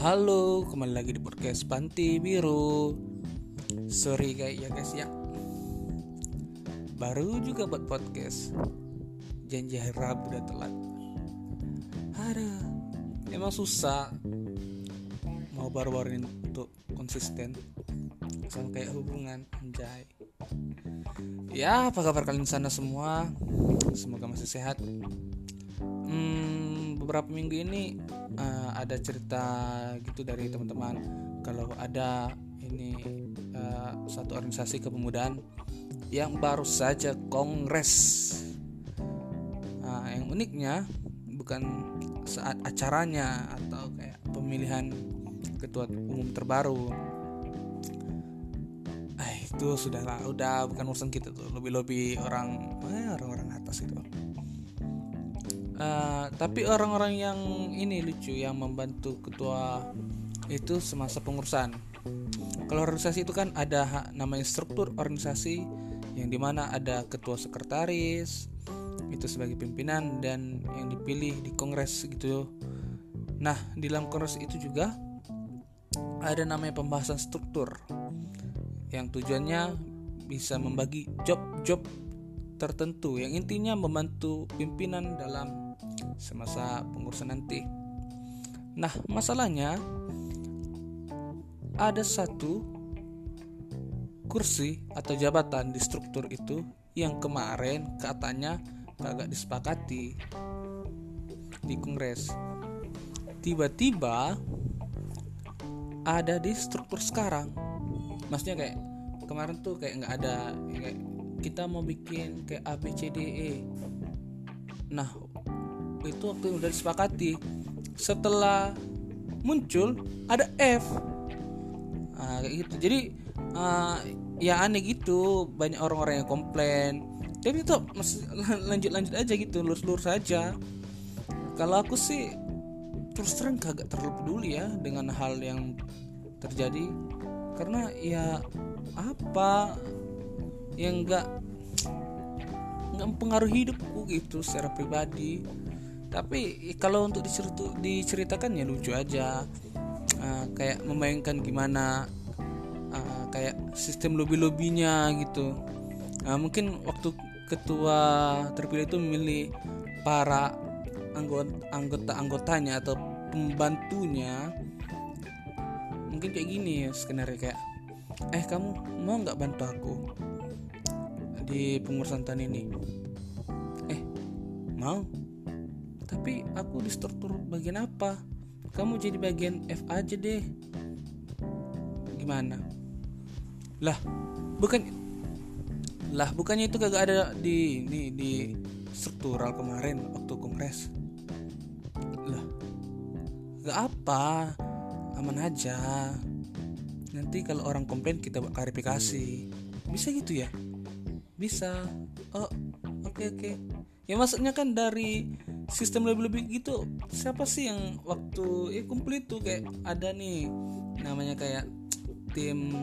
Halo, kembali lagi di podcast Panti Biru. Sorry kayak ya guys ya. Baru juga buat podcast. Janji hari Rabu udah telat. Ada. Emang susah mau baru-baru untuk konsisten sama kayak hubungan anjay. Ya, apa kabar kalian sana semua? Semoga masih sehat. Hmm, beberapa minggu ini uh, ada cerita gitu dari teman-teman kalau ada ini uh, satu organisasi kepemudaan yang baru saja kongres. Nah, yang uniknya bukan saat acaranya atau kayak pemilihan ketua umum terbaru. Eh, itu sudah lah, udah bukan urusan kita tuh, lebih-lebih orang eh, orang-orang atas itu. Uh, tapi orang-orang yang ini lucu yang membantu ketua itu semasa pengurusan. Kalau organisasi itu kan ada namanya struktur organisasi yang di mana ada ketua sekretaris itu sebagai pimpinan dan yang dipilih di kongres gitu. Nah di dalam kongres itu juga ada namanya pembahasan struktur yang tujuannya bisa membagi job-job tertentu yang intinya membantu pimpinan dalam semasa pengurusan nanti. Nah, masalahnya ada satu kursi atau jabatan di struktur itu yang kemarin katanya kagak disepakati di kongres. Tiba-tiba ada di struktur sekarang. Maksudnya kayak kemarin tuh kayak nggak ada kayak kita mau bikin kayak A B C D E. Nah, itu waktu yang udah disepakati. Setelah muncul ada F. Nah, kayak gitu. Jadi uh, ya aneh gitu. Banyak orang-orang yang komplain. Tapi itu lanjut lanjut aja gitu. Lurus lurus saja kalau aku sih terus terang kagak terlalu peduli ya dengan hal yang terjadi. Karena ya apa yang enggak nggak mempengaruhi hidupku gitu secara pribadi tapi kalau untuk diceritakan ya lucu aja. Uh, kayak membayangkan gimana uh, kayak sistem lobby lobbynya gitu. Uh, mungkin waktu ketua terpilih itu memilih para anggota anggota anggotanya atau pembantunya. Mungkin kayak gini ya skenario kayak eh kamu mau nggak bantu aku di pengurusan tan ini? Eh mau tapi aku di struktur bagian apa? Kamu jadi bagian F aja deh. Gimana? Lah bukan lah bukannya itu kagak ada di ini di struktural kemarin waktu kongres. Lah gak apa aman aja. Nanti kalau orang komplain kita klarifikasi. Bisa gitu ya? Bisa. Oh oke okay, oke. Okay. ya maksudnya kan dari sistem lebih-lebih gitu. Siapa sih yang waktu eh kumpul itu kayak ada nih namanya kayak tim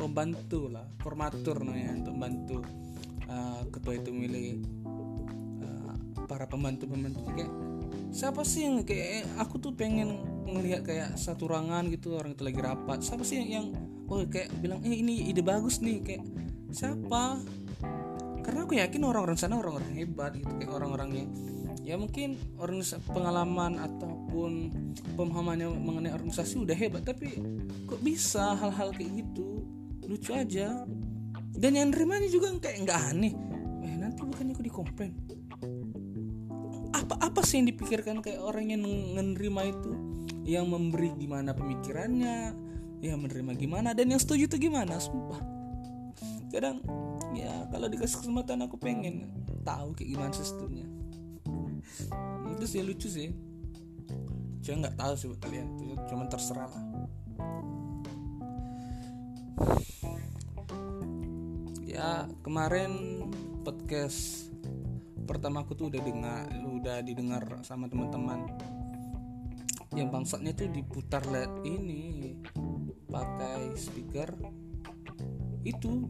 pembantu lah formatur namanya untuk uh, ketua itu milih uh, para pembantu pembantu kayak siapa sih yang kayak aku tuh pengen ngelihat kayak satu ruangan gitu orang itu lagi rapat. Siapa sih yang, yang oh kayak bilang eh ini ide bagus nih kayak siapa? Karena aku yakin orang-orang sana orang-orang hebat gitu kayak orang-orang yang ya mungkin pengalaman ataupun pemahamannya mengenai organisasi udah hebat tapi kok bisa hal-hal kayak gitu? Lucu aja. Dan yang nerimanya juga kayak nggak aneh. Eh nanti bukannya aku dikomplain. Apa apa sih yang dipikirkan kayak orang yang menerima itu? Yang memberi gimana pemikirannya? Yang menerima gimana? Dan yang setuju itu gimana? Sumpah. Kadang ya kalau dikasih kesempatan aku pengen tahu kayak gimana sistemnya itu sih lucu sih. Cuma nggak tahu sih buat kalian. Itu cuma terserah lah. Ya kemarin podcast pertama aku tuh udah dengar udah didengar sama teman-teman. Yang bangsatnya tuh diputar led ini pakai speaker. Itu.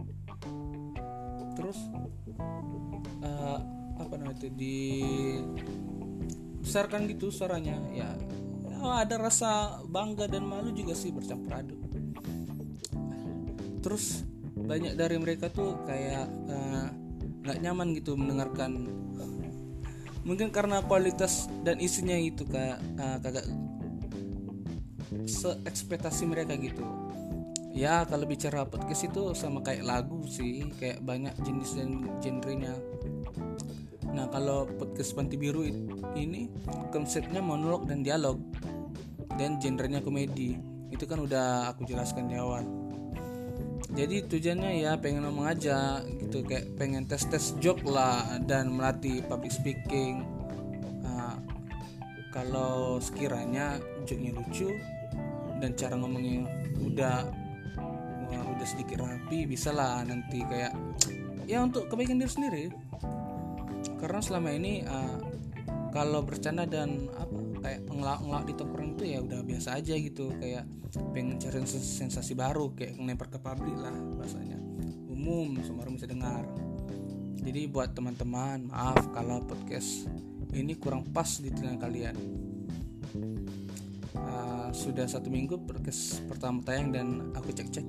Terus uh, apa namanya itu di besarkan gitu suaranya. Ya, oh, ada rasa bangga dan malu juga sih bercampur aduk. Terus banyak dari mereka tuh kayak eh, nggak uh, nyaman gitu mendengarkan. Mungkin karena kualitas dan isinya itu kayak uh, kagak seekspektasi mereka gitu. Ya kalau bicara podcast itu sama kayak lagu sih kayak banyak jenis dan genrenya nah kalau podcast panti biru ini konsepnya monolog dan dialog dan genrenya komedi. Itu kan udah aku jelaskan di awal. Jadi tujuannya ya pengen ngomong aja gitu kayak pengen tes tes joke lah dan melatih public speaking. Nah, kalau sekiranya joke-nya lucu dan cara ngomongnya udah udah sedikit rapi bisa lah nanti kayak ya untuk kebaikan diri sendiri karena selama ini uh, kalau bercanda dan apa kayak ngelak-ngelak di tongkrong itu ya udah biasa aja gitu. Kayak pengen cari sensasi baru kayak ngelempar ke publik lah bahasanya umum semua orang bisa dengar. Jadi buat teman-teman maaf kalau podcast ini kurang pas di telinga kalian. Uh, sudah satu minggu podcast pertama tayang dan aku cek-cek.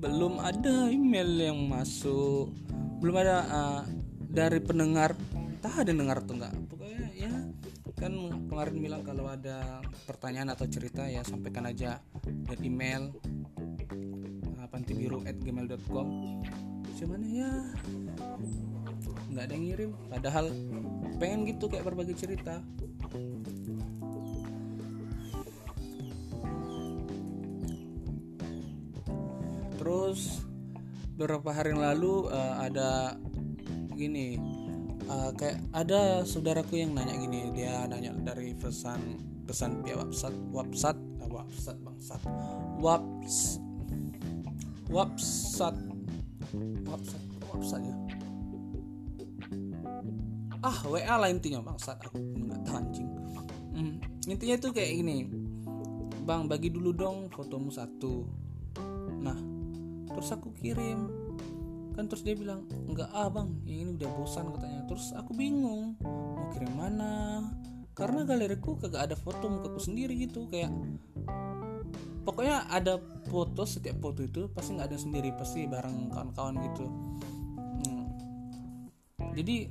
Belum ada email yang masuk. Belum ada uh, dari pendengar tak ada dengar tuh nggak pokoknya ya kan kemarin bilang kalau ada pertanyaan atau cerita ya sampaikan aja dan email uh, pantibiru at gmail.com cuman ya nggak ada yang ngirim. Padahal pengen gitu kayak berbagi cerita. Terus beberapa hari yang lalu uh, ada gini uh, kayak ada saudaraku yang nanya gini dia nanya dari pesan pesan via website website uh, website bangsat. Waps website website website ya. Ah WA lah intinya bangsat. Aku nggak tahu anjing. Hmm, intinya tuh kayak gini. Bang bagi dulu dong fotomu satu. Nah terus aku kirim kan terus dia bilang enggak ah bang yang ini udah bosan katanya. Terus aku bingung mau kirim mana? Karena galeriku kagak ada foto mukaku sendiri gitu kayak pokoknya ada foto setiap foto itu pasti nggak ada sendiri pasti bareng kawan-kawan gitu. Hmm. jadi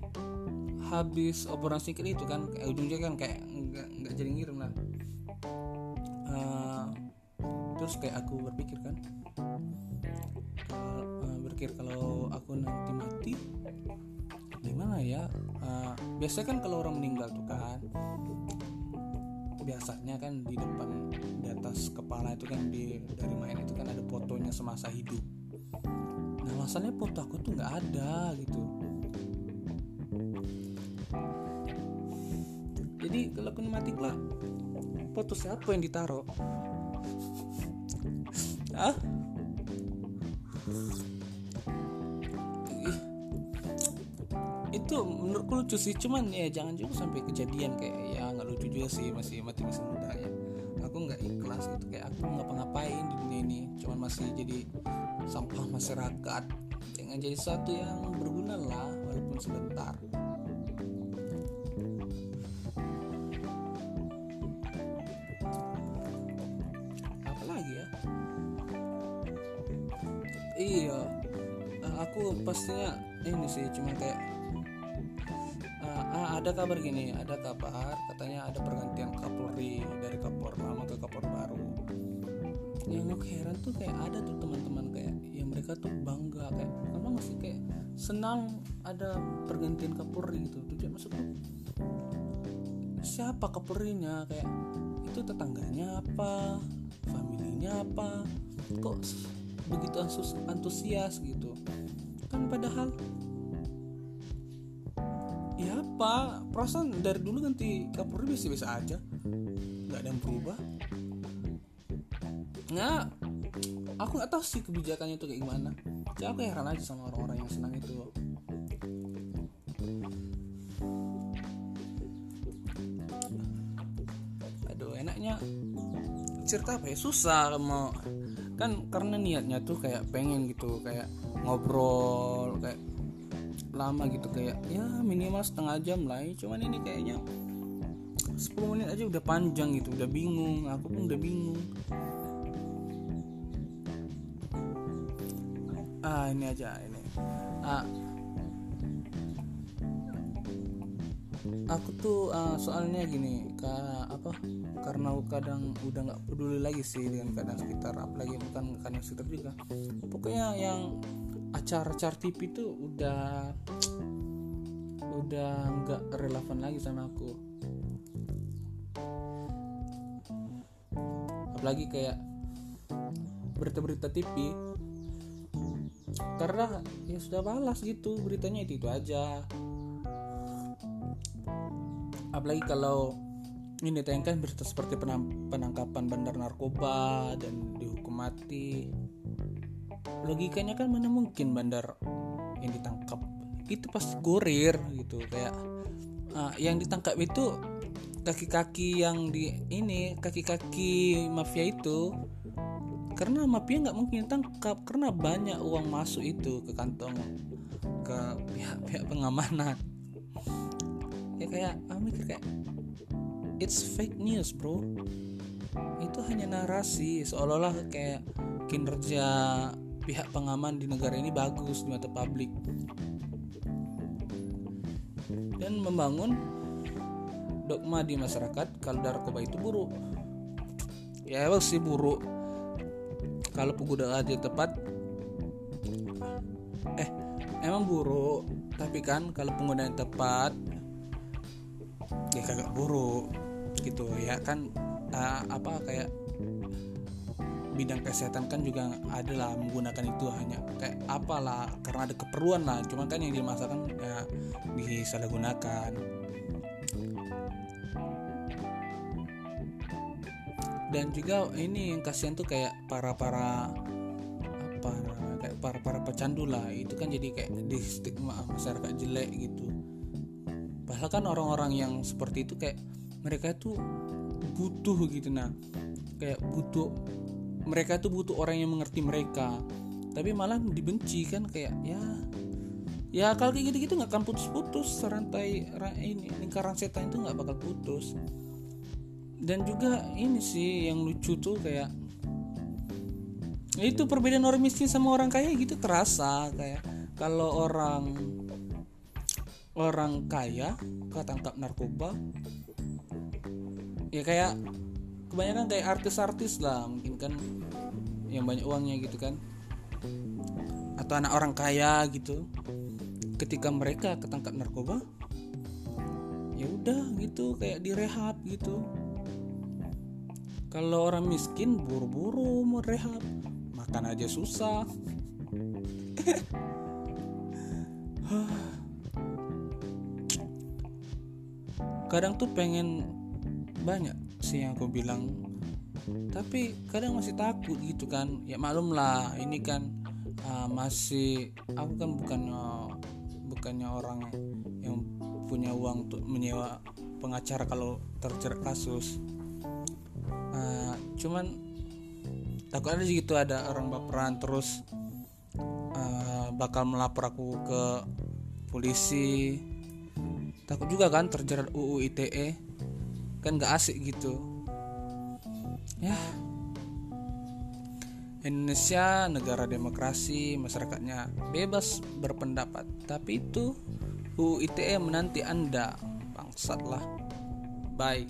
habis obrolan sedikit itu kan kayak ujungnya kan kayak nggak nggak jadi ngirim lah. Uh, terus kayak aku berpikir kan berpikir kalau aku nanti mati gimana ya? Uh, biasanya kan kalau orang meninggal tuh kan biasanya kan di depan di atas kepala itu kan di dari main itu kan ada fotonya semasa hidup. Nah masalahnya foto aku tuh nggak ada gitu. Jadi kalau aku mati lah foto siapa yang ditaruh? Ah itu menurutku lucu sih cuman ya jangan juga sampai kejadian kayak ya nggak lucu juga sih masih mati masih muda ya. Aku nggak ikhlas gitu kayak aku ngapa-ngapain di dunia ini cuman masih jadi sampah masyarakat. Dengan jadi satu yang berguna lah walaupun sebentar. Iya uh, aku pastinya ini sih cuma kayak ada kabar gini ada kabar katanya ada pergantian kapolri dari kapolri lama ke kapolri baru. Yang aku heran tuh kayak ada tuh teman-teman kayak yang mereka tuh bangga kayak memang masih kayak senang ada pergantian kapolri gitu. Tuh maksudku siapa kapolrinya? Kayak itu tetangganya apa? Familinya apa? Kok begitu antusias gitu? Kan padahal apa? Perasaan dari dulu ganti Kapolri biasa-biasa aja. Nggak ada yang berubah. Nggak aku nggak tahu sih kebijakannya itu kayak gimana. Ya aku heran aja sama orang-orang yang senang itu. Aduh enaknya cerita apa ya? Susah mau kan karena niatnya tuh kayak pengen gitu kayak ngobrol kayak lama gitu kayak ya minimal setengah jam lah ya. cuman ini kayaknya 10 menit aja udah panjang gitu udah bingung. Aku pun udah bingung. Ah ini aja ini. Ah, aku tuh uh, soalnya gini ka, apa karena kadang udah nggak peduli lagi sih dengan keadaan sekitar apalagi bukan keadaan sekitar juga. Pokoknya yang acara-acara TV itu udah udah nggak relevan lagi sama aku. Apalagi kayak berita-berita TV karena ya sudah balas gitu beritanya itu itu aja. Apalagi kalau ini ditayangkan berita seperti penangkapan bandar narkoba dan dihukum mati logikanya kan mana mungkin bandar yang ditangkap itu pasti gorir gitu kayak uh, yang ditangkap itu kaki-kaki yang di ini kaki-kaki mafia itu. Karena mafia nggak mungkin tangkap karena banyak uang masuk itu ke kantong ke pihak-pihak pengamanan. Ya kayak aku mikir kayak it's fake news bro. Itu hanya narasi seolah-olah kayak kinerja pihak pengaman di negara ini bagus di mata publik. Dan membangun dogma di masyarakat kalau narkoba itu buruk. Ya emang sih buruk. Kalau penggunaan yang tepat eh emang buruk. Tapi kan kalau penggunaan tepat ya kagak buruk. Gitu ya kan uh, apa kayak bidang kesehatan kan juga adalah menggunakan itu hanya kayak apalah karena ada keperluan lah. Cuman kan yang dimasakan ya disalahgunakan. Dan juga ini yang kasihan tuh kayak para para apa kayak para para pecandu lah. Itu kan jadi kayak di stigma masyarakat jelek gitu. Padahal kan orang-orang yang seperti itu kayak mereka itu butuh gitu. Nah kayak butuh mereka itu butuh orang yang mengerti mereka. Tapi malah dibenci kan kayak ya ya kalau kayak gitu-gitu nggak akan putus-putus rantai ini lingkaran setan itu nggak bakal putus. Dan juga ini sih yang lucu tuh kayak itu perbedaan orang miskin sama orang kaya gitu terasa kayak kalau orang orang kaya ketangkap narkoba ya kayak kebanyakan kayak artis-artis lah mungkin kan yang banyak uangnya gitu kan. Atau anak orang kaya gitu. Ketika mereka ketangkap narkoba ya udah gitu kayak direhab gitu. Kalau orang miskin buru-buru mau rehab. Makan aja susah. Kadang tuh pengen banyak sih yang aku bilang. Tapi kadang masih takut gitu kan. Ya maklum lah ini kan uh, masih aku kan bukannya bukannya orang yang punya uang untuk menyewa pengacara kalau terjerat kasus. Uh, cuman takut ada gitu ada orang baperan terus uh, bakal melapor aku ke polisi. Takut juga kan terjerat UU ITE kan gak asik gitu. Ya. Indonesia negara demokrasi masyarakatnya bebas berpendapat. Tapi itu UU ITE menanti anda. Bangsat lah bye